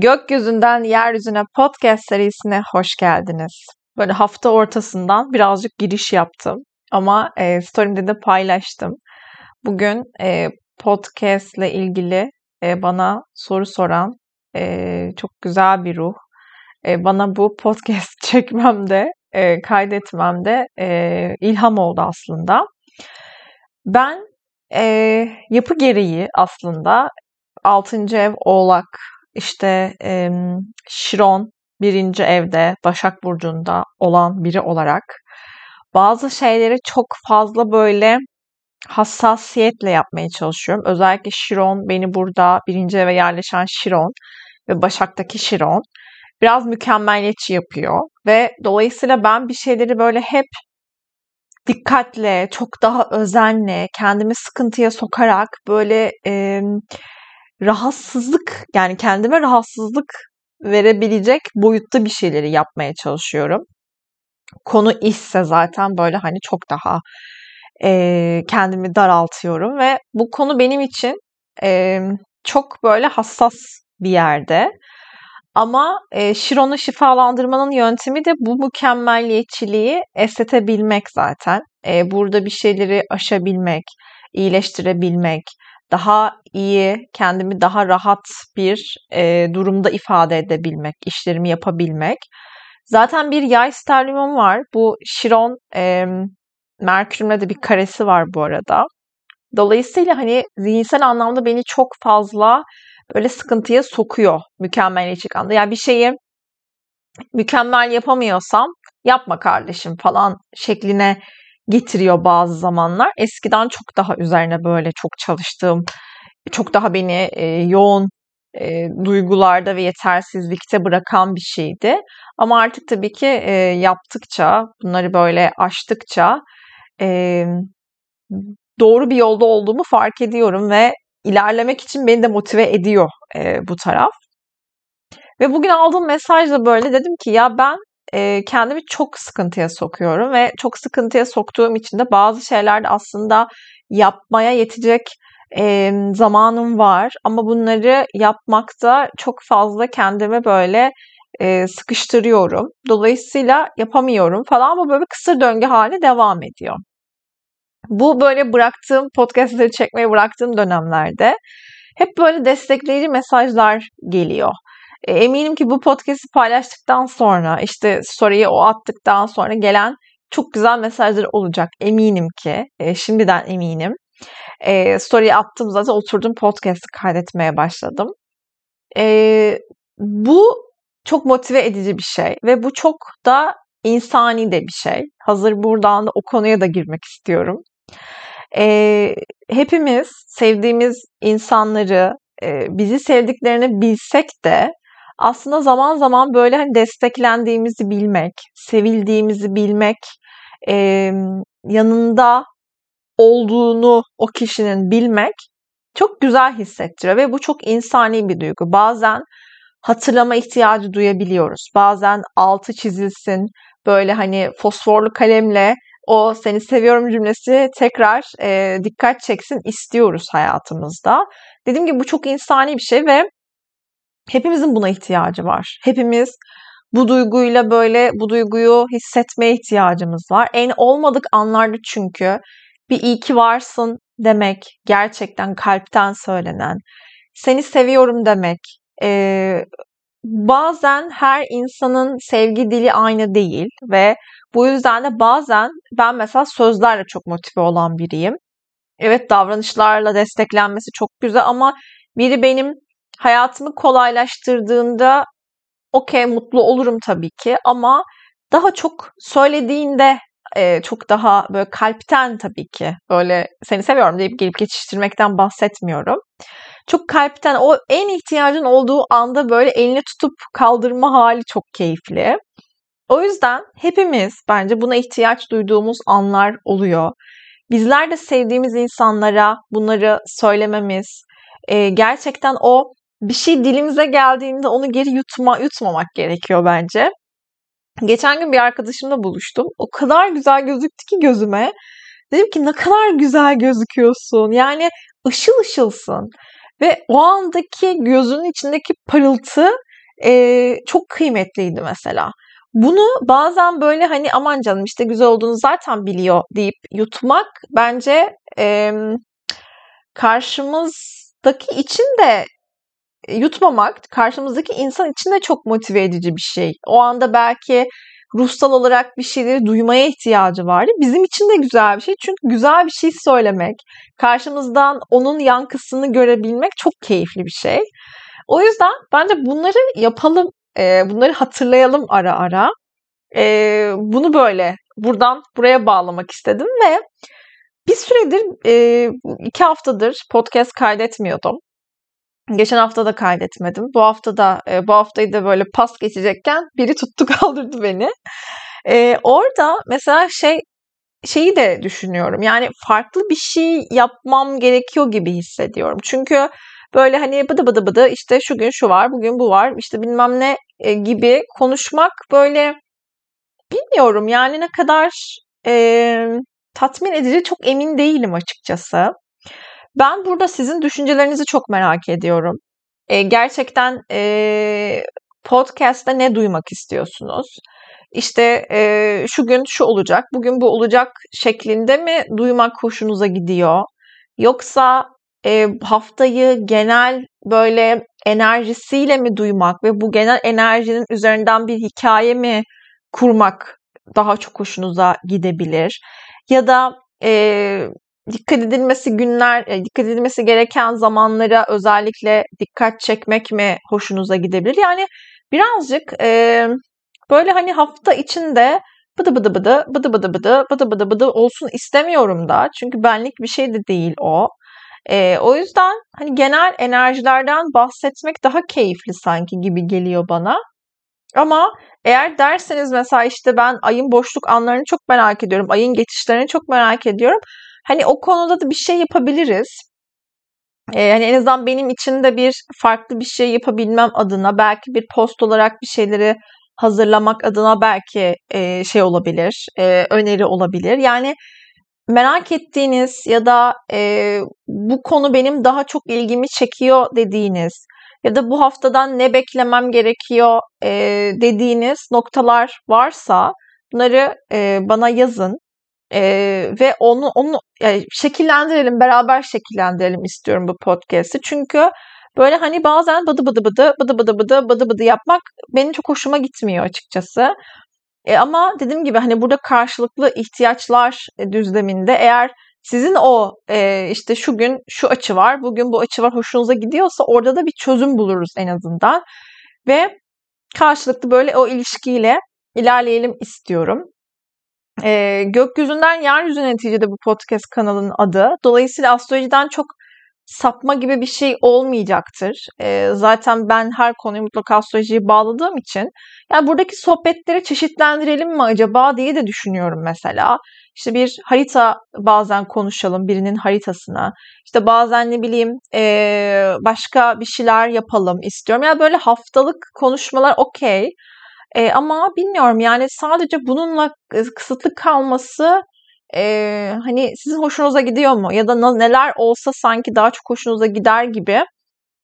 Gökyüzünden Yeryüzüne podcast serisine hoş geldiniz. Böyle hafta ortasından birazcık giriş yaptım ama e, story'imde de paylaştım. Bugün e, podcast ile ilgili e, bana soru soran e, çok güzel bir ruh. E, bana bu podcast çekmemde, e, kaydetmemde e, ilham oldu aslında. Ben e, yapı gereği aslında 6. ev Oğlak işte e, Şiron birinci evde Başak Burcu'nda olan biri olarak bazı şeyleri çok fazla böyle hassasiyetle yapmaya çalışıyorum. Özellikle Şiron beni burada birinci eve yerleşen Şiron ve Başak'taki Şiron biraz mükemmeliyetçi yapıyor ve dolayısıyla ben bir şeyleri böyle hep dikkatle, çok daha özenle, kendimi sıkıntıya sokarak böyle e, rahatsızlık yani kendime rahatsızlık verebilecek boyutta bir şeyleri yapmaya çalışıyorum. Konu işse zaten böyle hani çok daha e, kendimi daraltıyorum ve bu konu benim için e, çok böyle hassas bir yerde. Ama e, Şiron'u şifalandırmanın yöntemi de bu mükemmelliyetçiliği esnetebilmek zaten. E, burada bir şeyleri aşabilmek, iyileştirebilmek, daha iyi, kendimi daha rahat bir e, durumda ifade edebilmek, işlerimi yapabilmek. Zaten bir yay sterlimum var. Bu Şiron e, Merkür'ümle de bir karesi var bu arada. Dolayısıyla hani zihinsel anlamda beni çok fazla böyle sıkıntıya sokuyor mükemmeliyetçilik anlamda. Yani bir şeyi mükemmel yapamıyorsam yapma kardeşim falan şekline getiriyor bazı zamanlar. Eskiden çok daha üzerine böyle çok çalıştığım, çok daha beni e, yoğun e, duygularda ve yetersizlikte bırakan bir şeydi. Ama artık tabii ki e, yaptıkça, bunları böyle aştıkça e, doğru bir yolda olduğumu fark ediyorum ve ilerlemek için beni de motive ediyor e, bu taraf. Ve bugün aldığım mesajla böyle dedim ki ya ben e, kendimi çok sıkıntıya sokuyorum ve çok sıkıntıya soktuğum için de bazı şeylerde aslında yapmaya yetecek e, zamanım var ama bunları yapmakta çok fazla kendimi böyle e, sıkıştırıyorum. Dolayısıyla yapamıyorum falan ama böyle kısır döngü hali devam ediyor. Bu böyle bıraktığım podcastları çekmeyi bıraktığım dönemlerde hep böyle destekleyici mesajlar geliyor. E, eminim ki bu podcast'i paylaştıktan sonra işte story'yi o attıktan sonra gelen çok güzel mesajlar olacak. Eminim ki. E, şimdiden eminim. E, story'yi attım zaten oturdum podcast'i kaydetmeye başladım. E, bu çok motive edici bir şey ve bu çok da insani de bir şey. Hazır buradan da o konuya da girmek istiyorum. Hepimiz sevdiğimiz insanları, bizi sevdiklerini bilsek de aslında zaman zaman böyle hani desteklendiğimizi bilmek, sevildiğimizi bilmek, e, yanında olduğunu o kişinin bilmek çok güzel hissettiriyor ve bu çok insani bir duygu. Bazen hatırlama ihtiyacı duyabiliyoruz. Bazen altı çizilsin, böyle hani fosforlu kalemle o seni seviyorum cümlesi tekrar e, dikkat çeksin istiyoruz hayatımızda. Dediğim gibi bu çok insani bir şey ve Hepimizin buna ihtiyacı var. Hepimiz bu duyguyla böyle bu duyguyu hissetmeye ihtiyacımız var. En olmadık anlarda çünkü bir iyi ki varsın demek gerçekten kalpten söylenen, seni seviyorum demek. Ee, bazen her insanın sevgi dili aynı değil ve bu yüzden de bazen ben mesela sözlerle çok motive olan biriyim. Evet davranışlarla desteklenmesi çok güzel ama biri benim hayatımı kolaylaştırdığında okey mutlu olurum tabii ki ama daha çok söylediğinde e, çok daha böyle kalpten tabii ki böyle seni seviyorum deyip gelip geçiştirmekten bahsetmiyorum. Çok kalpten o en ihtiyacın olduğu anda böyle elini tutup kaldırma hali çok keyifli. O yüzden hepimiz bence buna ihtiyaç duyduğumuz anlar oluyor. Bizler de sevdiğimiz insanlara bunları söylememiz, e, gerçekten o bir şey dilimize geldiğinde onu geri yutma, yutmamak gerekiyor bence. Geçen gün bir arkadaşımla buluştum. O kadar güzel gözüktü ki gözüme. Dedim ki ne kadar güzel gözüküyorsun. Yani ışıl ışılsın. Ve o andaki gözünün içindeki parıltı e, çok kıymetliydi mesela. Bunu bazen böyle hani aman canım işte güzel olduğunu zaten biliyor deyip yutmak bence e, karşımızdaki için de yutmamak karşımızdaki insan için de çok motive edici bir şey. O anda belki ruhsal olarak bir şeyleri duymaya ihtiyacı vardı. Bizim için de güzel bir şey. Çünkü güzel bir şey söylemek, karşımızdan onun yankısını görebilmek çok keyifli bir şey. O yüzden bence bunları yapalım, bunları hatırlayalım ara ara. Bunu böyle buradan buraya bağlamak istedim ve bir süredir, iki haftadır podcast kaydetmiyordum. Geçen hafta da kaydetmedim. Bu hafta da e, bu haftayı da böyle pas geçecekken biri tuttu kaldırdı beni. E, orada mesela şey şeyi de düşünüyorum. Yani farklı bir şey yapmam gerekiyor gibi hissediyorum. Çünkü böyle hani bıdı bıdı bıdı işte şu gün şu var, bugün bu var, işte bilmem ne e, gibi konuşmak böyle bilmiyorum yani ne kadar e, tatmin edici çok emin değilim açıkçası. Ben burada sizin düşüncelerinizi çok merak ediyorum. E, gerçekten e, podcast'ta ne duymak istiyorsunuz? İşte e, şu gün şu olacak, bugün bu olacak şeklinde mi duymak hoşunuza gidiyor? Yoksa e, haftayı genel böyle enerjisiyle mi duymak ve bu genel enerjinin üzerinden bir hikaye mi kurmak daha çok hoşunuza gidebilir? Ya da e, dikkat edilmesi günler, e, dikkat edilmesi gereken zamanlara özellikle dikkat çekmek mi hoşunuza gidebilir? Yani birazcık e, böyle hani hafta içinde bıdı bıdı bıdı bıdı bıdı bıdı bıdı bıdı bıdı olsun istemiyorum da. Çünkü benlik bir şey de değil o. E, o yüzden hani genel enerjilerden bahsetmek daha keyifli sanki gibi geliyor bana. Ama eğer derseniz mesela işte ben ayın boşluk anlarını çok merak ediyorum. Ayın geçişlerini çok merak ediyorum. Hani o konuda da bir şey yapabiliriz. Ee, hani en azından benim için de bir farklı bir şey yapabilmem adına belki bir post olarak bir şeyleri hazırlamak adına belki e, şey olabilir, e, öneri olabilir. Yani merak ettiğiniz ya da e, bu konu benim daha çok ilgimi çekiyor dediğiniz ya da bu haftadan ne beklemem gerekiyor e, dediğiniz noktalar varsa bunları e, bana yazın. Ee, ve onu onu yani şekillendirelim, beraber şekillendirelim istiyorum bu podcast'i. Çünkü böyle hani bazen bıdı bıdı bıdı bıdı bıdı bıdı bıdı bıdı yapmak benim çok hoşuma gitmiyor açıkçası. E, ama dediğim gibi hani burada karşılıklı ihtiyaçlar düzleminde eğer sizin o e, işte şu gün şu açı var, bugün bu açı var hoşunuza gidiyorsa orada da bir çözüm buluruz en azından. Ve karşılıklı böyle o ilişkiyle ilerleyelim istiyorum. E, gökyüzünden yeryüzüne neticede bu podcast kanalının adı. Dolayısıyla astrolojiden çok sapma gibi bir şey olmayacaktır. E, zaten ben her konuyu mutlaka astrolojiye bağladığım için yani buradaki sohbetleri çeşitlendirelim mi acaba diye de düşünüyorum mesela. İşte bir harita bazen konuşalım birinin haritasına. İşte bazen ne bileyim e, başka bir şeyler yapalım istiyorum. Yani böyle haftalık konuşmalar okey. E, ama bilmiyorum yani sadece bununla kısıtlı kalması e, hani sizin hoşunuza gidiyor mu? Ya da neler olsa sanki daha çok hoşunuza gider gibi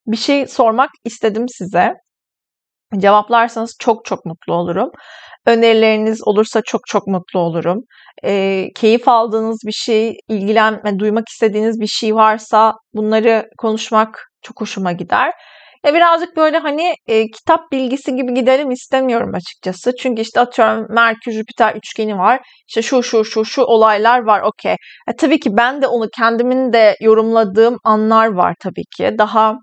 bir şey sormak istedim size. Cevaplarsanız çok çok mutlu olurum. Önerileriniz olursa çok çok mutlu olurum. E, keyif aldığınız bir şey, ilgilenme, duymak istediğiniz bir şey varsa bunları konuşmak çok hoşuma gider. E birazcık böyle hani e, kitap bilgisi gibi gidelim istemiyorum açıkçası. Çünkü işte atıyorum Merkür Jüpiter üçgeni var. İşte şu şu şu şu olaylar var okey. E, tabii ki ben de onu kendimin de yorumladığım anlar var tabii ki. Daha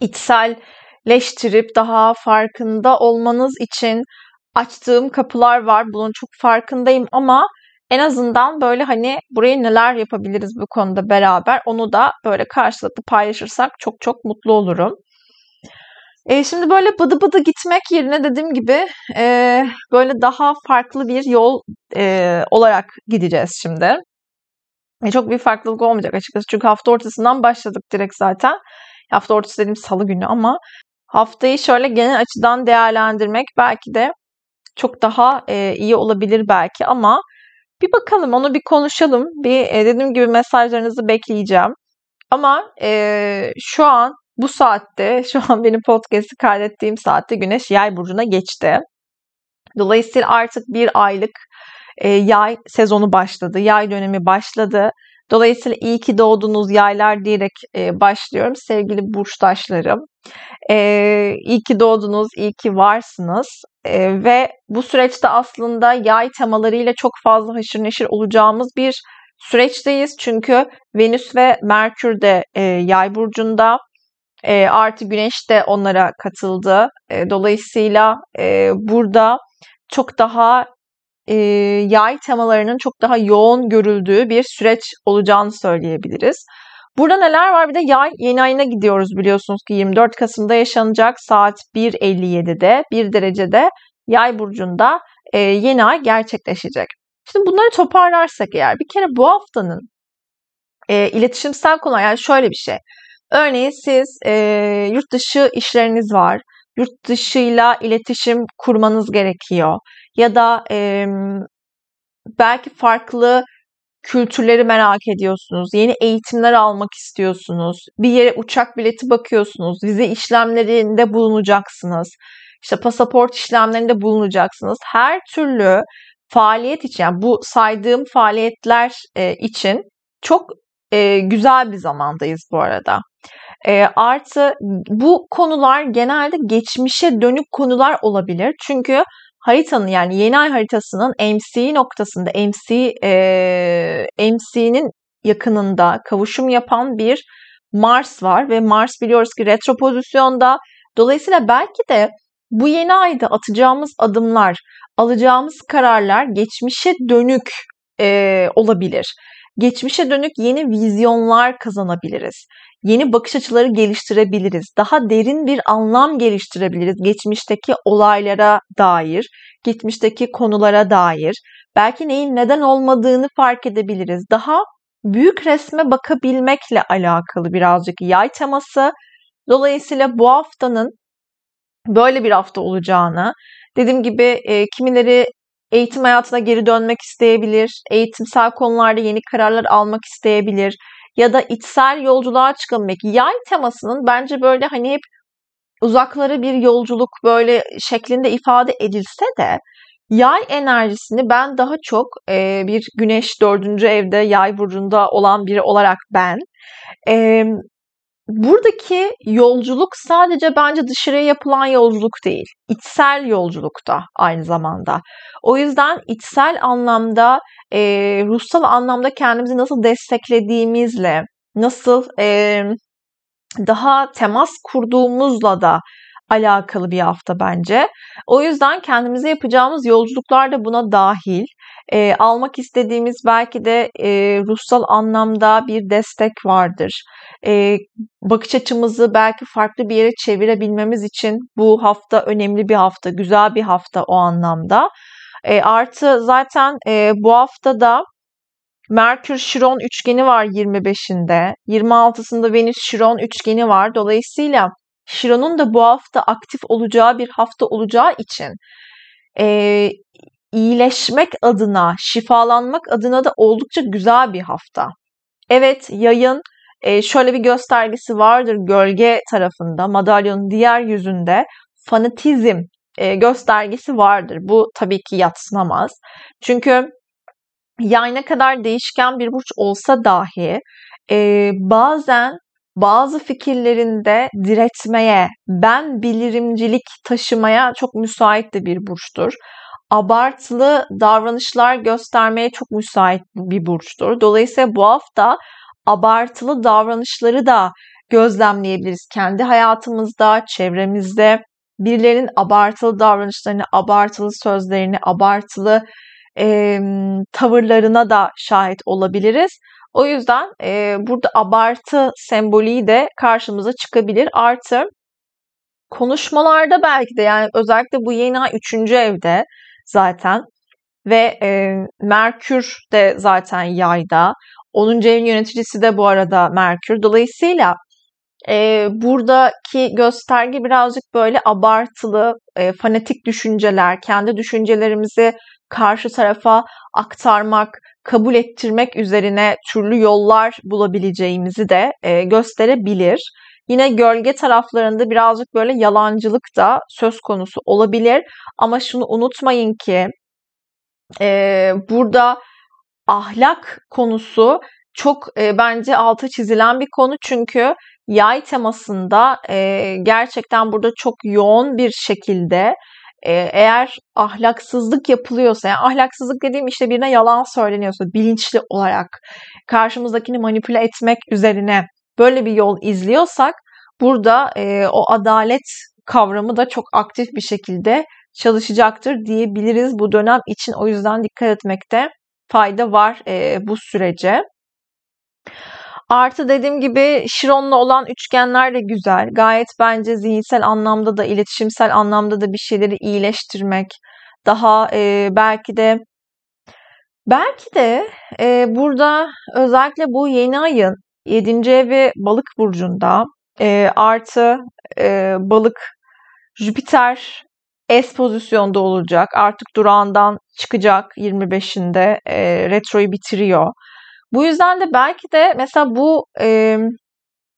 içselleştirip daha farkında olmanız için açtığım kapılar var. Bunun çok farkındayım ama en azından böyle hani buraya neler yapabiliriz bu konuda beraber onu da böyle karşılıklı paylaşırsak çok çok mutlu olurum. E, şimdi böyle bıdı bıdı gitmek yerine dediğim gibi e, böyle daha farklı bir yol e, olarak gideceğiz şimdi. E, çok bir farklılık olmayacak açıkçası çünkü hafta ortasından başladık direkt zaten. Hafta ortası dediğim salı günü ama haftayı şöyle genel açıdan değerlendirmek belki de çok daha e, iyi olabilir belki ama bir bakalım onu bir konuşalım. Bir e, dediğim gibi mesajlarınızı bekleyeceğim. Ama e, şu an bu saatte şu an benim podcast'i kaydettiğim saatte güneş yay burcuna geçti. Dolayısıyla artık bir aylık e, yay sezonu başladı. Yay dönemi başladı. Dolayısıyla iyi ki doğdunuz yaylar diyerek e, başlıyorum sevgili burçtaşlarım. E, iyi ki doğdunuz, iyi ki varsınız. E, ve bu süreçte aslında yay temalarıyla çok fazla haşır neşir olacağımız bir süreçteyiz. Çünkü Venüs ve Merkür de e, yay burcunda. E, artı Güneş de onlara katıldı. E, dolayısıyla e, burada çok daha e, yay temalarının çok daha yoğun görüldüğü bir süreç olacağını söyleyebiliriz. Burada neler var? Bir de yay yeni ayına gidiyoruz biliyorsunuz ki 24 Kasım'da yaşanacak saat 1.57'de 1 derecede yay burcunda e, yeni ay gerçekleşecek. Şimdi bunları toparlarsak eğer bir kere bu haftanın e, iletişimsel konu yani şöyle bir şey. Örneğin siz e, yurt dışı işleriniz var. Yurt dışıyla iletişim kurmanız gerekiyor. Ya da e, belki farklı kültürleri merak ediyorsunuz. Yeni eğitimler almak istiyorsunuz. Bir yere uçak bileti bakıyorsunuz. Vize işlemlerinde bulunacaksınız. İşte pasaport işlemlerinde bulunacaksınız. Her türlü faaliyet için yani bu saydığım faaliyetler e, için çok e, güzel bir zamandayız bu arada. E, artı bu konular genelde geçmişe dönük konular olabilir. Çünkü haritanın yani yeni ay haritasının MC noktasında MC e, MC'nin yakınında kavuşum yapan bir Mars var ve Mars biliyoruz ki retro pozisyonda. Dolayısıyla belki de bu yeni ayda atacağımız adımlar, alacağımız kararlar geçmişe dönük e, olabilir. Geçmişe dönük yeni vizyonlar kazanabiliriz. Yeni bakış açıları geliştirebiliriz. Daha derin bir anlam geliştirebiliriz geçmişteki olaylara dair, geçmişteki konulara dair. Belki neyin neden olmadığını fark edebiliriz. Daha büyük resme bakabilmekle alakalı birazcık yay teması. Dolayısıyla bu haftanın böyle bir hafta olacağını, dediğim gibi e, kimileri eğitim hayatına geri dönmek isteyebilir, eğitimsel konularda yeni kararlar almak isteyebilir ya da içsel yolculuğa çıkabilmek. Yay temasının bence böyle hani hep uzaklara bir yolculuk böyle şeklinde ifade edilse de yay enerjisini ben daha çok e, bir güneş dördüncü evde yay burcunda olan biri olarak ben e, buradaki yolculuk sadece bence dışarıya yapılan yolculuk değil. içsel yolculukta aynı zamanda. O yüzden içsel anlamda, e, ruhsal anlamda kendimizi nasıl desteklediğimizle, nasıl e, daha temas kurduğumuzla da alakalı bir hafta bence. O yüzden kendimize yapacağımız yolculuklar da buna dahil. E, almak istediğimiz belki de e, ruhsal anlamda bir destek vardır. E, bakış açımızı belki farklı bir yere çevirebilmemiz için bu hafta önemli bir hafta, güzel bir hafta o anlamda. E, artı zaten e, bu hafta da Merkür Şiron üçgeni var 25'inde. 26'sında Venüs Şiron üçgeni var. Dolayısıyla Şiron'un da bu hafta aktif olacağı bir hafta olacağı için e, iyileşmek adına, şifalanmak adına da oldukça güzel bir hafta. Evet yayın e, şöyle bir göstergesi vardır gölge tarafında, madalyonun diğer yüzünde fanatizm e, göstergesi vardır. Bu tabii ki yatsınamaz. Çünkü yay ne kadar değişken bir burç olsa dahi e, bazen bazı fikirlerinde diretmeye, ben bilirimcilik taşımaya çok müsait de bir burçtur. Abartılı davranışlar göstermeye çok müsait bir burçtur. Dolayısıyla bu hafta abartılı davranışları da gözlemleyebiliriz. Kendi hayatımızda, çevremizde birilerinin abartılı davranışlarını, abartılı sözlerini, abartılı e, tavırlarına da şahit olabiliriz. O yüzden e, burada abartı sembolü de karşımıza çıkabilir. Artı konuşmalarda belki de yani özellikle bu yeni ay 3. evde zaten ve e, Merkür de zaten yayda. 10. evin yöneticisi de bu arada Merkür. Dolayısıyla e, buradaki gösterge birazcık böyle abartılı, e, fanatik düşünceler, kendi düşüncelerimizi karşı tarafa aktarmak, kabul ettirmek üzerine türlü yollar bulabileceğimizi de e, gösterebilir. Yine gölge taraflarında birazcık böyle yalancılık da söz konusu olabilir. Ama şunu unutmayın ki e, burada ahlak konusu çok e, bence altı çizilen bir konu çünkü yay temasında e, gerçekten burada çok yoğun bir şekilde e, eğer ahlaksızlık yapılıyorsa, yani ahlaksızlık dediğim işte birine yalan söyleniyorsa bilinçli olarak karşımızdakini manipüle etmek üzerine böyle bir yol izliyorsak burada e, o adalet kavramı da çok aktif bir şekilde çalışacaktır diyebiliriz bu dönem için. O yüzden dikkat etmekte fayda var e, bu sürece. Artı dediğim gibi Şiron'la olan üçgenler de güzel. Gayet bence zihinsel anlamda da, iletişimsel anlamda da bir şeyleri iyileştirmek. Daha e, belki de belki de e, burada özellikle bu yeni ayın 7. evi balık burcunda e, artı e, balık Jüpiter S pozisyonda olacak. Artık durağından çıkacak 25'inde e, retroyu bitiriyor. Bu yüzden de belki de mesela bu e,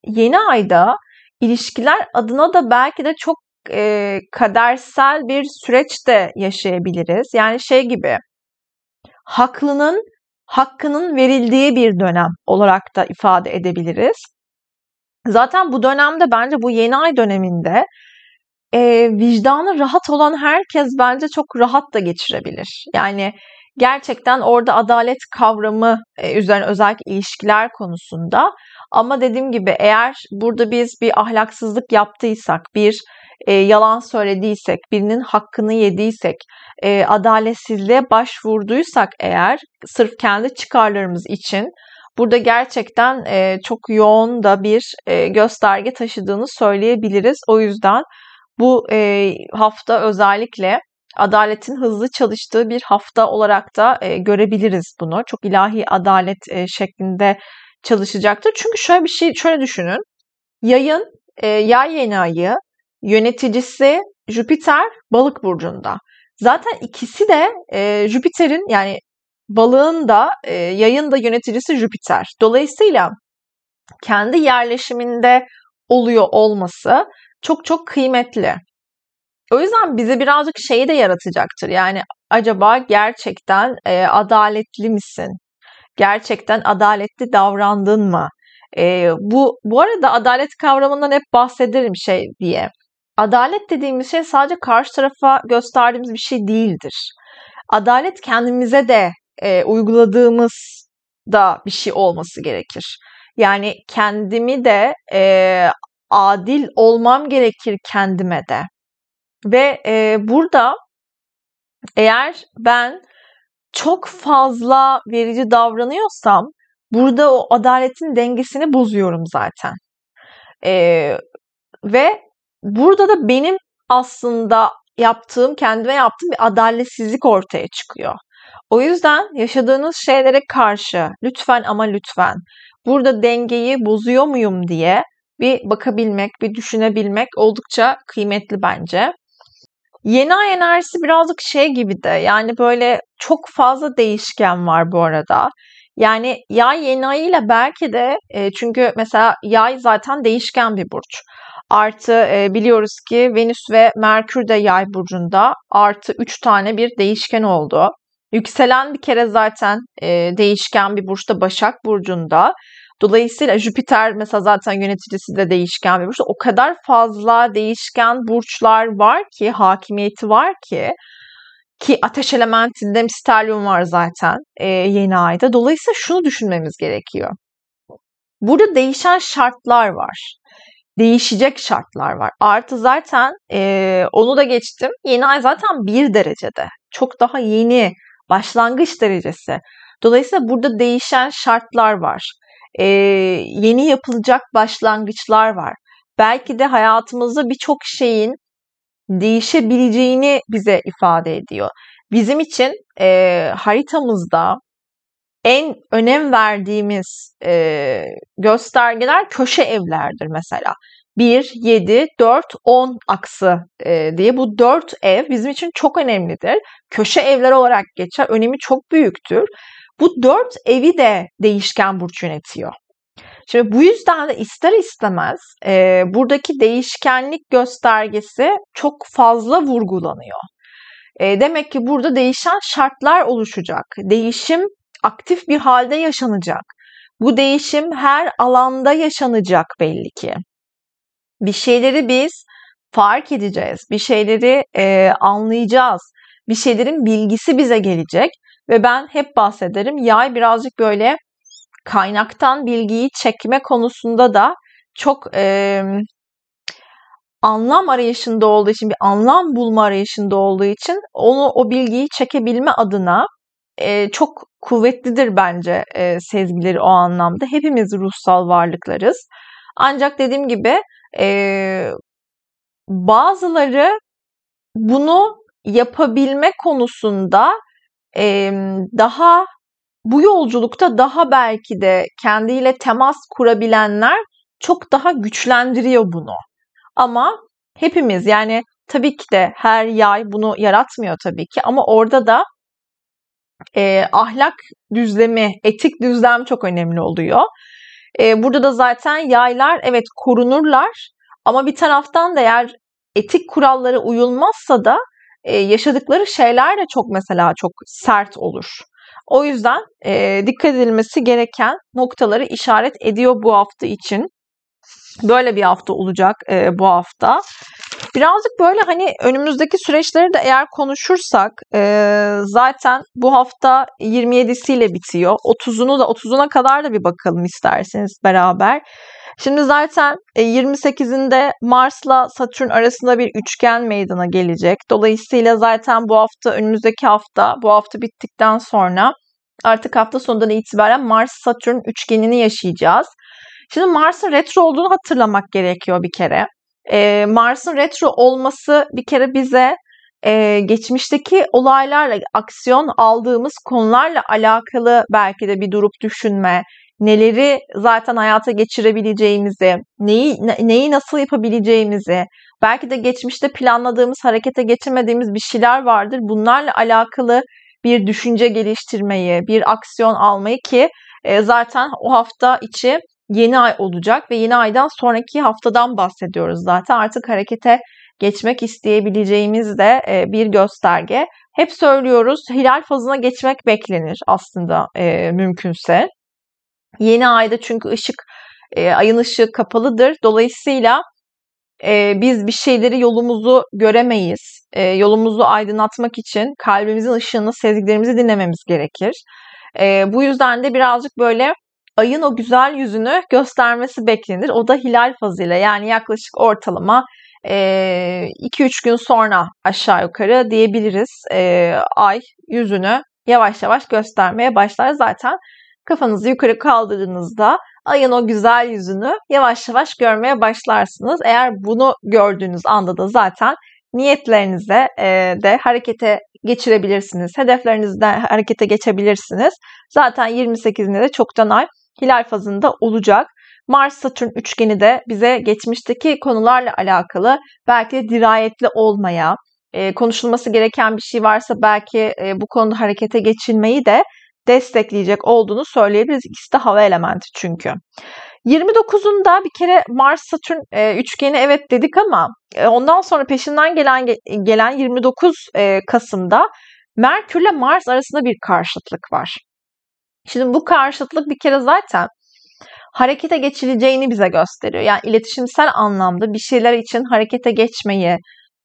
yeni ayda ilişkiler adına da belki de çok e, kadersel bir süreç de yaşayabiliriz. Yani şey gibi haklının hakkının verildiği bir dönem olarak da ifade edebiliriz. Zaten bu dönemde bence bu yeni ay döneminde e, vicdanı rahat olan herkes bence çok rahat da geçirebilir. Yani gerçekten orada adalet kavramı e, üzerine özellikle ilişkiler konusunda ama dediğim gibi eğer burada biz bir ahlaksızlık yaptıysak, bir e, yalan söylediysek, birinin hakkını yediysek, e, adaletsizliğe başvurduysak eğer sırf kendi çıkarlarımız için burada gerçekten e, çok yoğun da bir e, gösterge taşıdığını söyleyebiliriz. O yüzden bu e, hafta özellikle adaletin hızlı çalıştığı bir hafta olarak da e, görebiliriz bunu. Çok ilahi adalet e, şeklinde çalışacaktır. Çünkü şöyle bir şey, şöyle düşünün. Yayın, e, yay yeni ayı yöneticisi Jüpiter balık burcunda. Zaten ikisi de e, Jüpiter'in yani balığın da e, yayın da yöneticisi Jüpiter. Dolayısıyla kendi yerleşiminde oluyor olması çok çok kıymetli. O yüzden bize birazcık şeyi de yaratacaktır. Yani acaba gerçekten e, adaletli misin? Gerçekten adaletli davrandın mı? E, bu bu arada adalet kavramından hep bahsederim şey diye. Adalet dediğimiz şey sadece karşı tarafa gösterdiğimiz bir şey değildir. Adalet kendimize de e, uyguladığımız da bir şey olması gerekir. Yani kendimi de e, adil olmam gerekir kendime de. Ve e, burada eğer ben çok fazla verici davranıyorsam burada o adaletin dengesini bozuyorum zaten. E, ve burada da benim aslında yaptığım, kendime yaptığım bir adaletsizlik ortaya çıkıyor. O yüzden yaşadığınız şeylere karşı lütfen ama lütfen burada dengeyi bozuyor muyum diye bir bakabilmek, bir düşünebilmek oldukça kıymetli bence. Yeni ay enerjisi birazcık şey gibi de yani böyle çok fazla değişken var bu arada. Yani yay yeni ayıyla belki de e, çünkü mesela yay zaten değişken bir burç. Artı e, biliyoruz ki Venüs ve Merkür de yay burcunda. Artı 3 tane bir değişken oldu. Yükselen bir kere zaten e, değişken bir burçta Başak burcunda. Dolayısıyla Jüpiter mesela zaten yöneticisi de değişken bir burç. O kadar fazla değişken burçlar var ki, hakimiyeti var ki ki ateş elementinde stelyum var zaten e, yeni ayda. Dolayısıyla şunu düşünmemiz gerekiyor. Burada değişen şartlar var. Değişecek şartlar var. Artı zaten e, onu da geçtim. Yeni ay zaten bir derecede. Çok daha yeni başlangıç derecesi. Dolayısıyla burada değişen şartlar var e, yeni yapılacak başlangıçlar var. Belki de hayatımızda birçok şeyin değişebileceğini bize ifade ediyor. Bizim için e, haritamızda en önem verdiğimiz e, göstergeler köşe evlerdir mesela. 1, 7, 4, 10 aksı e, diye bu 4 ev bizim için çok önemlidir. Köşe evler olarak geçer. Önemi çok büyüktür. Bu dört evi de değişken burç yönetiyor. Şimdi bu yüzden de ister istemez e, buradaki değişkenlik göstergesi çok fazla vurgulanıyor. E, demek ki burada değişen şartlar oluşacak. Değişim aktif bir halde yaşanacak. Bu değişim her alanda yaşanacak belli ki. Bir şeyleri biz fark edeceğiz. Bir şeyleri e, anlayacağız. Bir şeylerin bilgisi bize gelecek. Ve ben hep bahsederim yay birazcık böyle kaynaktan bilgiyi çekme konusunda da çok e, anlam arayışında olduğu için, bir anlam bulma arayışında olduğu için onu o bilgiyi çekebilme adına e, çok kuvvetlidir bence e, sezgileri o anlamda. Hepimiz ruhsal varlıklarız. Ancak dediğim gibi e, bazıları bunu yapabilme konusunda e, daha bu yolculukta daha belki de kendiyle temas kurabilenler çok daha güçlendiriyor bunu. Ama hepimiz yani tabii ki de her yay bunu yaratmıyor tabii ki ama orada da e, ahlak düzlemi, etik düzlem çok önemli oluyor. E, burada da zaten yaylar evet korunurlar ama bir taraftan da eğer etik kurallara uyulmazsa da e, yaşadıkları şeyler de çok mesela çok sert olur. O yüzden e, dikkat edilmesi gereken noktaları işaret ediyor bu hafta için. Böyle bir hafta olacak e, bu hafta. Birazcık böyle hani önümüzdeki süreçleri de eğer konuşursak e, zaten bu hafta 27'siyle bitiyor. 30'unu da 30'una kadar da bir bakalım isterseniz beraber. Şimdi zaten 28'inde e, Mars'la Satürn arasında bir üçgen meydana gelecek. Dolayısıyla zaten bu hafta önümüzdeki hafta bu hafta bittikten sonra artık hafta sonundan itibaren Mars-Satürn üçgenini yaşayacağız. Şimdi Mars'ın retro olduğunu hatırlamak gerekiyor bir kere. Ee, Mars'ın retro olması bir kere bize e, geçmişteki olaylarla, aksiyon aldığımız konularla alakalı belki de bir durup düşünme, neleri zaten hayata geçirebileceğimizi, neyi neyi nasıl yapabileceğimizi, belki de geçmişte planladığımız, harekete geçirmediğimiz bir şeyler vardır. Bunlarla alakalı bir düşünce geliştirmeyi, bir aksiyon almayı ki e, zaten o hafta içi yeni ay olacak ve yeni aydan sonraki haftadan bahsediyoruz zaten. Artık harekete geçmek isteyebileceğimiz de e, bir gösterge. Hep söylüyoruz hilal fazına geçmek beklenir aslında e, mümkünse. Yeni ayda çünkü ışık e, ayın ışığı kapalıdır. Dolayısıyla biz bir şeyleri yolumuzu göremeyiz. Yolumuzu aydınlatmak için kalbimizin ışığını, sezgilerimizi dinlememiz gerekir. Bu yüzden de birazcık böyle ayın o güzel yüzünü göstermesi beklenir. O da hilal fazıyla yani yaklaşık ortalama 2-3 gün sonra aşağı yukarı diyebiliriz. Ay yüzünü yavaş yavaş göstermeye başlar. Zaten kafanızı yukarı kaldırdığınızda ayın o güzel yüzünü yavaş yavaş görmeye başlarsınız. Eğer bunu gördüğünüz anda da zaten niyetlerinize de harekete geçirebilirsiniz. Hedeflerinizde harekete geçebilirsiniz. Zaten 28'inde de çoktan ay hilal fazında olacak. Mars-Satürn üçgeni de bize geçmişteki konularla alakalı belki de dirayetli olmaya, e, konuşulması gereken bir şey varsa belki e, bu konuda harekete geçilmeyi de destekleyecek olduğunu söyleyebiliriz. İkisi de hava elementi çünkü. 29'unda bir kere Mars-Satürn e, üçgeni evet dedik ama ondan sonra peşinden gelen gelen 29 e, Kasım'da Merkür ile Mars arasında bir karşıtlık var. Şimdi bu karşıtlık bir kere zaten harekete geçileceğini bize gösteriyor. Yani iletişimsel anlamda bir şeyler için harekete geçmeyi,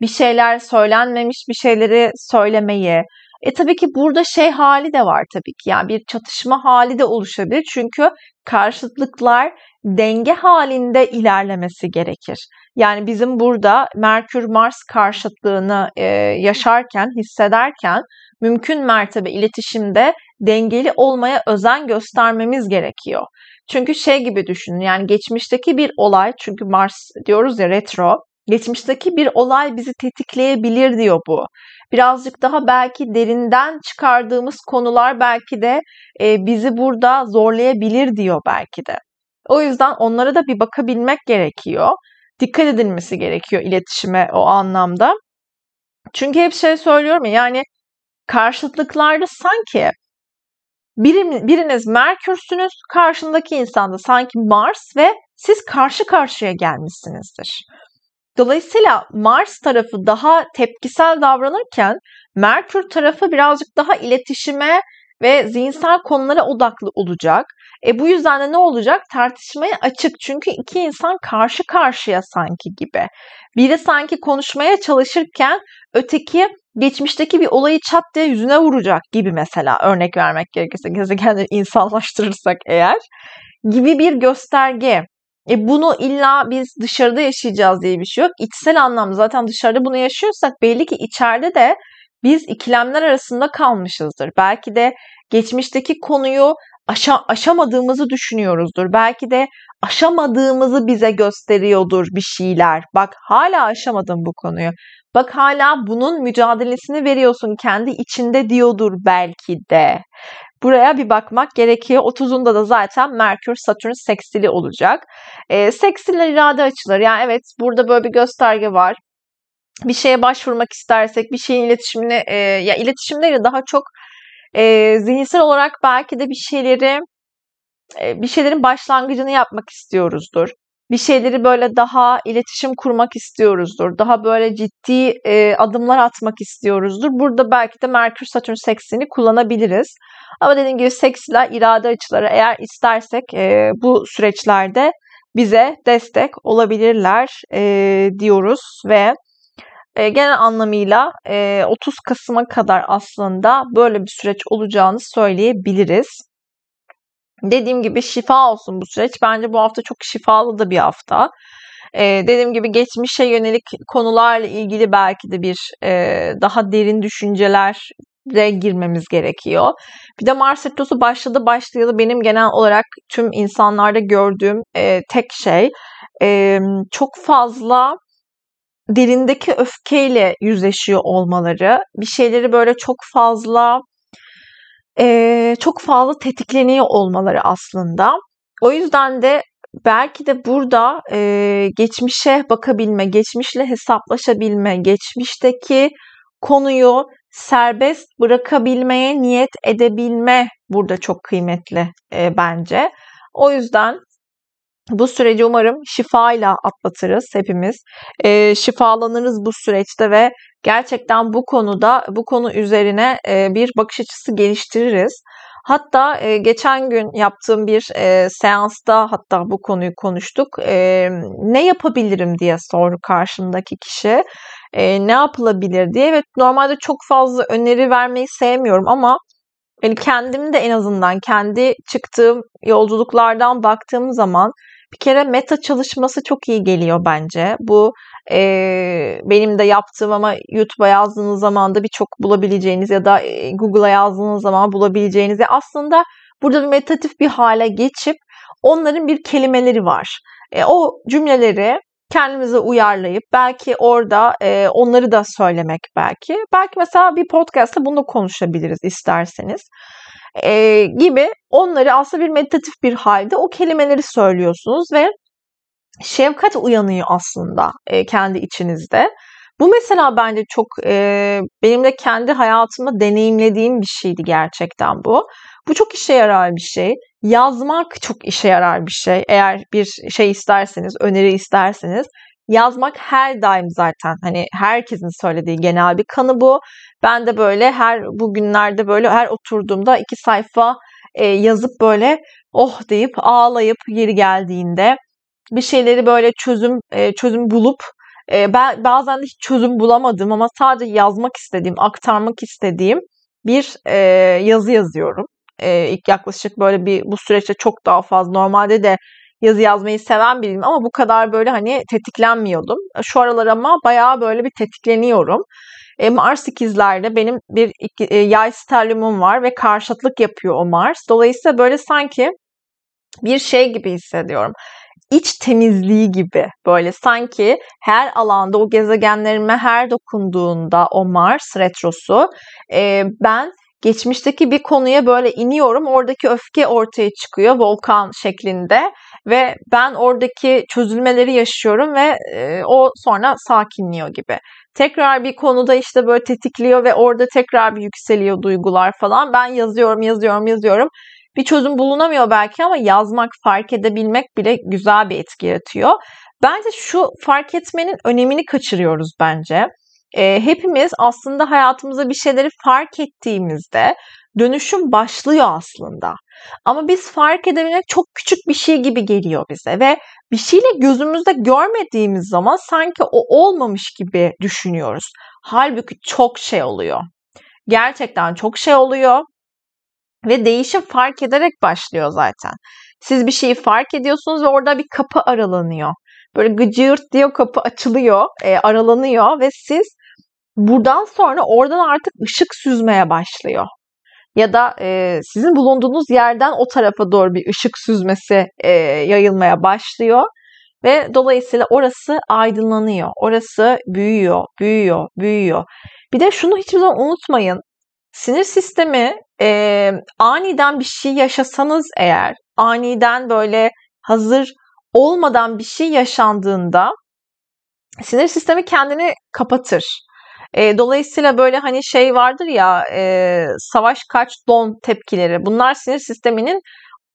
bir şeyler söylenmemiş bir şeyleri söylemeyi. E tabii ki burada şey hali de var tabii ki. Yani bir çatışma hali de oluşabilir. Çünkü karşıtlıklar denge halinde ilerlemesi gerekir. Yani bizim burada Merkür-Mars karşıtlığını e, yaşarken, hissederken mümkün mertebe iletişimde dengeli olmaya özen göstermemiz gerekiyor. Çünkü şey gibi düşünün yani geçmişteki bir olay çünkü Mars diyoruz ya retro geçmişteki bir olay bizi tetikleyebilir diyor bu. Birazcık daha belki derinden çıkardığımız konular belki de e, bizi burada zorlayabilir diyor belki de. O yüzden onlara da bir bakabilmek gerekiyor. Dikkat edilmesi gerekiyor iletişime o anlamda. Çünkü hep şey söylüyorum ya yani karşıtlıklarda sanki Biriniz Merkürsünüz, karşındaki insan da sanki Mars ve siz karşı karşıya gelmişsinizdir. Dolayısıyla Mars tarafı daha tepkisel davranırken Merkür tarafı birazcık daha iletişime ve zihinsel konulara odaklı olacak. E bu yüzden de ne olacak? Tartışmaya açık. Çünkü iki insan karşı karşıya sanki gibi. Biri sanki konuşmaya çalışırken öteki geçmişteki bir olayı çat diye yüzüne vuracak gibi mesela örnek vermek gerekirse gezegenleri insanlaştırırsak eğer gibi bir gösterge. E bunu illa biz dışarıda yaşayacağız diye bir şey yok. İçsel anlamda zaten dışarıda bunu yaşıyorsak belli ki içeride de biz ikilemler arasında kalmışızdır. Belki de geçmişteki konuyu aşa aşamadığımızı düşünüyoruzdur. Belki de aşamadığımızı bize gösteriyordur bir şeyler. Bak hala aşamadım bu konuyu. Bak hala bunun mücadelesini veriyorsun kendi içinde diyordur belki de. Buraya bir bakmak gerekiyor. 30'unda da zaten Merkür Satürn seksili olacak. E, seksiller irade açıları. Yani evet burada böyle bir gösterge var. Bir şeye başvurmak istersek bir şeyin iletişimine e, ya iletişimleri daha çok e, zihinsel olarak belki de bir şeyleri e, bir şeylerin başlangıcını yapmak istiyoruzdur bir şeyleri böyle daha iletişim kurmak istiyoruzdur. Daha böyle ciddi e, adımlar atmak istiyoruzdur. Burada belki de Merkür Satürn seksini kullanabiliriz. Ama dediğim gibi seksler irade açıları eğer istersek e, bu süreçlerde bize destek olabilirler e, diyoruz ve e, genel anlamıyla e, 30 Kasım'a kadar aslında böyle bir süreç olacağını söyleyebiliriz. Dediğim gibi şifa olsun bu süreç. Bence bu hafta çok şifalı da bir hafta. Ee, dediğim gibi geçmişe yönelik konularla ilgili belki de bir e, daha derin düşüncelere girmemiz gerekiyor. Bir de Mars Retrosu başladı başlayalı benim genel olarak tüm insanlarda gördüğüm e, tek şey e, çok fazla derindeki öfkeyle yüzleşiyor olmaları, bir şeyleri böyle çok fazla e, çok fazla tetikleniyor olmaları aslında. O yüzden de belki de burada e, geçmişe bakabilme, geçmişle hesaplaşabilme, geçmişteki konuyu serbest bırakabilmeye niyet edebilme burada çok kıymetli e, bence. O yüzden bu süreci umarım şifayla atlatırız hepimiz. E, şifalanırız bu süreçte ve gerçekten bu konuda bu konu üzerine e, bir bakış açısı geliştiririz. Hatta e, geçen gün yaptığım bir e, seansta hatta bu konuyu konuştuk. E, ne yapabilirim diye sordu karşımdaki kişi. E, ne yapılabilir diye. Evet normalde çok fazla öneri vermeyi sevmiyorum ama yani kendim de en azından kendi çıktığım yolculuklardan baktığım zaman bir kere meta çalışması çok iyi geliyor bence. Bu e, benim de yaptığım ama YouTube'a yazdığınız zaman da birçok bulabileceğiniz ya da Google'a yazdığınız zaman bulabileceğiniz. Aslında burada bir meditatif bir hale geçip onların bir kelimeleri var. E, o cümleleri kendimize uyarlayıp belki orada e, onları da söylemek belki. Belki mesela bir podcast'ta bunu konuşabiliriz isterseniz e, gibi onları aslında bir meditatif bir halde o kelimeleri söylüyorsunuz ve şefkat uyanıyor aslında e, kendi içinizde. Bu mesela bence çok e, benim de kendi hayatımda deneyimlediğim bir şeydi gerçekten bu. Bu çok işe yarar bir şey. Yazmak çok işe yarar bir şey. Eğer bir şey isterseniz, öneri isterseniz yazmak her daim zaten hani herkesin söylediği genel bir kanı bu. Ben de böyle her bugünlerde böyle her oturduğumda iki sayfa e, yazıp böyle oh deyip ağlayıp yeri geldiğinde bir şeyleri böyle çözüm e, çözüm bulup e, ben bazen de hiç çözüm bulamadım ama sadece yazmak istediğim, aktarmak istediğim bir e, yazı yazıyorum. E, ilk yaklaşık böyle bir bu süreçte çok daha fazla normalde de yazı yazmayı seven biriyim ama bu kadar böyle hani tetiklenmiyordum. Şu aralar ama bayağı böyle bir tetikleniyorum. E, Mars ikizlerde benim bir e, yay sterliumum var ve karşıtlık yapıyor o Mars. Dolayısıyla böyle sanki bir şey gibi hissediyorum. İç temizliği gibi böyle sanki her alanda o gezegenlerime her dokunduğunda o Mars retrosu e, ben geçmişteki bir konuya böyle iniyorum. Oradaki öfke ortaya çıkıyor volkan şeklinde ve ben oradaki çözülmeleri yaşıyorum ve e, o sonra sakinliyor gibi. Tekrar bir konuda işte böyle tetikliyor ve orada tekrar bir yükseliyor duygular falan. Ben yazıyorum, yazıyorum, yazıyorum. Bir çözüm bulunamıyor belki ama yazmak, fark edebilmek bile güzel bir etki yaratıyor. Bence şu fark etmenin önemini kaçırıyoruz bence. E, hepimiz aslında hayatımızda bir şeyleri fark ettiğimizde dönüşüm başlıyor aslında. Ama biz fark edebilmek çok küçük bir şey gibi geliyor bize ve bir şeyle gözümüzde görmediğimiz zaman sanki o olmamış gibi düşünüyoruz. Halbuki çok şey oluyor. Gerçekten çok şey oluyor ve değişim fark ederek başlıyor zaten. Siz bir şeyi fark ediyorsunuz ve orada bir kapı aralanıyor. Böyle gıcırt diye kapı açılıyor, e, aralanıyor ve siz buradan sonra oradan artık ışık süzmeye başlıyor. Ya da e, sizin bulunduğunuz yerden o tarafa doğru bir ışık süzmesi e, yayılmaya başlıyor. Ve dolayısıyla orası aydınlanıyor. Orası büyüyor, büyüyor, büyüyor. Bir de şunu hiçbir zaman unutmayın. Sinir sistemi e, aniden bir şey yaşasanız eğer, aniden böyle hazır olmadan bir şey yaşandığında sinir sistemi kendini kapatır. E, dolayısıyla böyle hani şey vardır ya e, savaş kaç don tepkileri. Bunlar sinir sisteminin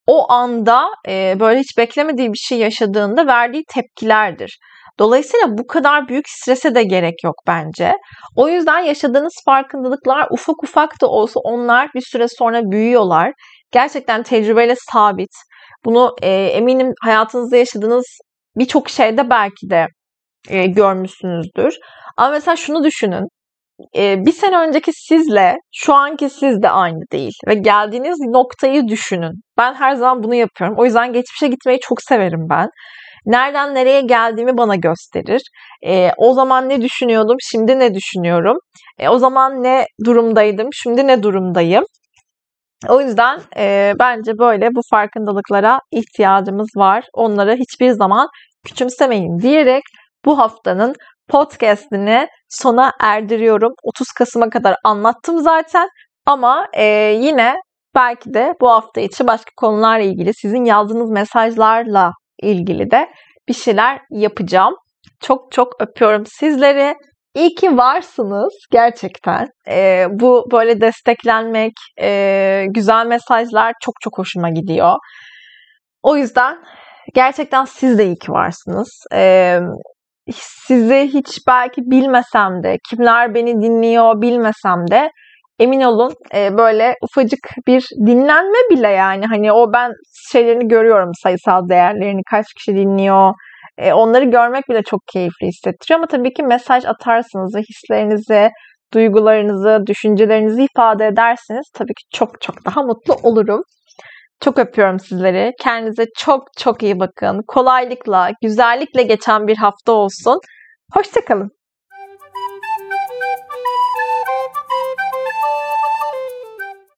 o anda e, böyle hiç beklemediği bir şey yaşadığında verdiği tepkilerdir. Dolayısıyla bu kadar büyük strese de gerek yok bence. O yüzden yaşadığınız farkındalıklar ufak ufak da olsa onlar bir süre sonra büyüyorlar. Gerçekten tecrübeyle sabit. Bunu e, eminim hayatınızda yaşadığınız birçok şeyde belki de e, görmüşsünüzdür. Ama mesela şunu düşünün. E, bir sene önceki sizle şu anki siz de aynı değil. Ve geldiğiniz noktayı düşünün. Ben her zaman bunu yapıyorum. O yüzden geçmişe gitmeyi çok severim ben. Nereden nereye geldiğimi bana gösterir. E, o zaman ne düşünüyordum, şimdi ne düşünüyorum. E, o zaman ne durumdaydım, şimdi ne durumdayım. O yüzden e, bence böyle bu farkındalıklara ihtiyacımız var. Onları hiçbir zaman küçümsemeyin diyerek bu haftanın podcast'ini sona erdiriyorum. 30 Kasım'a kadar anlattım zaten ama e, yine belki de bu hafta içi başka konularla ilgili sizin yazdığınız mesajlarla ilgili de bir şeyler yapacağım. Çok çok öpüyorum sizleri. İyi ki varsınız gerçekten. E, bu böyle desteklenmek, e, güzel mesajlar çok çok hoşuma gidiyor. O yüzden gerçekten siz de iyi ki varsınız. E, sizi hiç belki bilmesem de, kimler beni dinliyor bilmesem de emin olun e, böyle ufacık bir dinlenme bile yani hani o ben şeylerini görüyorum sayısal değerlerini kaç kişi dinliyor e, onları görmek bile çok keyifli hissettiriyor ama tabii ki mesaj atarsınız hislerinizi duygularınızı, düşüncelerinizi ifade ederseniz tabii ki çok çok daha mutlu olurum. Çok öpüyorum sizleri. Kendinize çok çok iyi bakın. Kolaylıkla, güzellikle geçen bir hafta olsun. Hoşçakalın.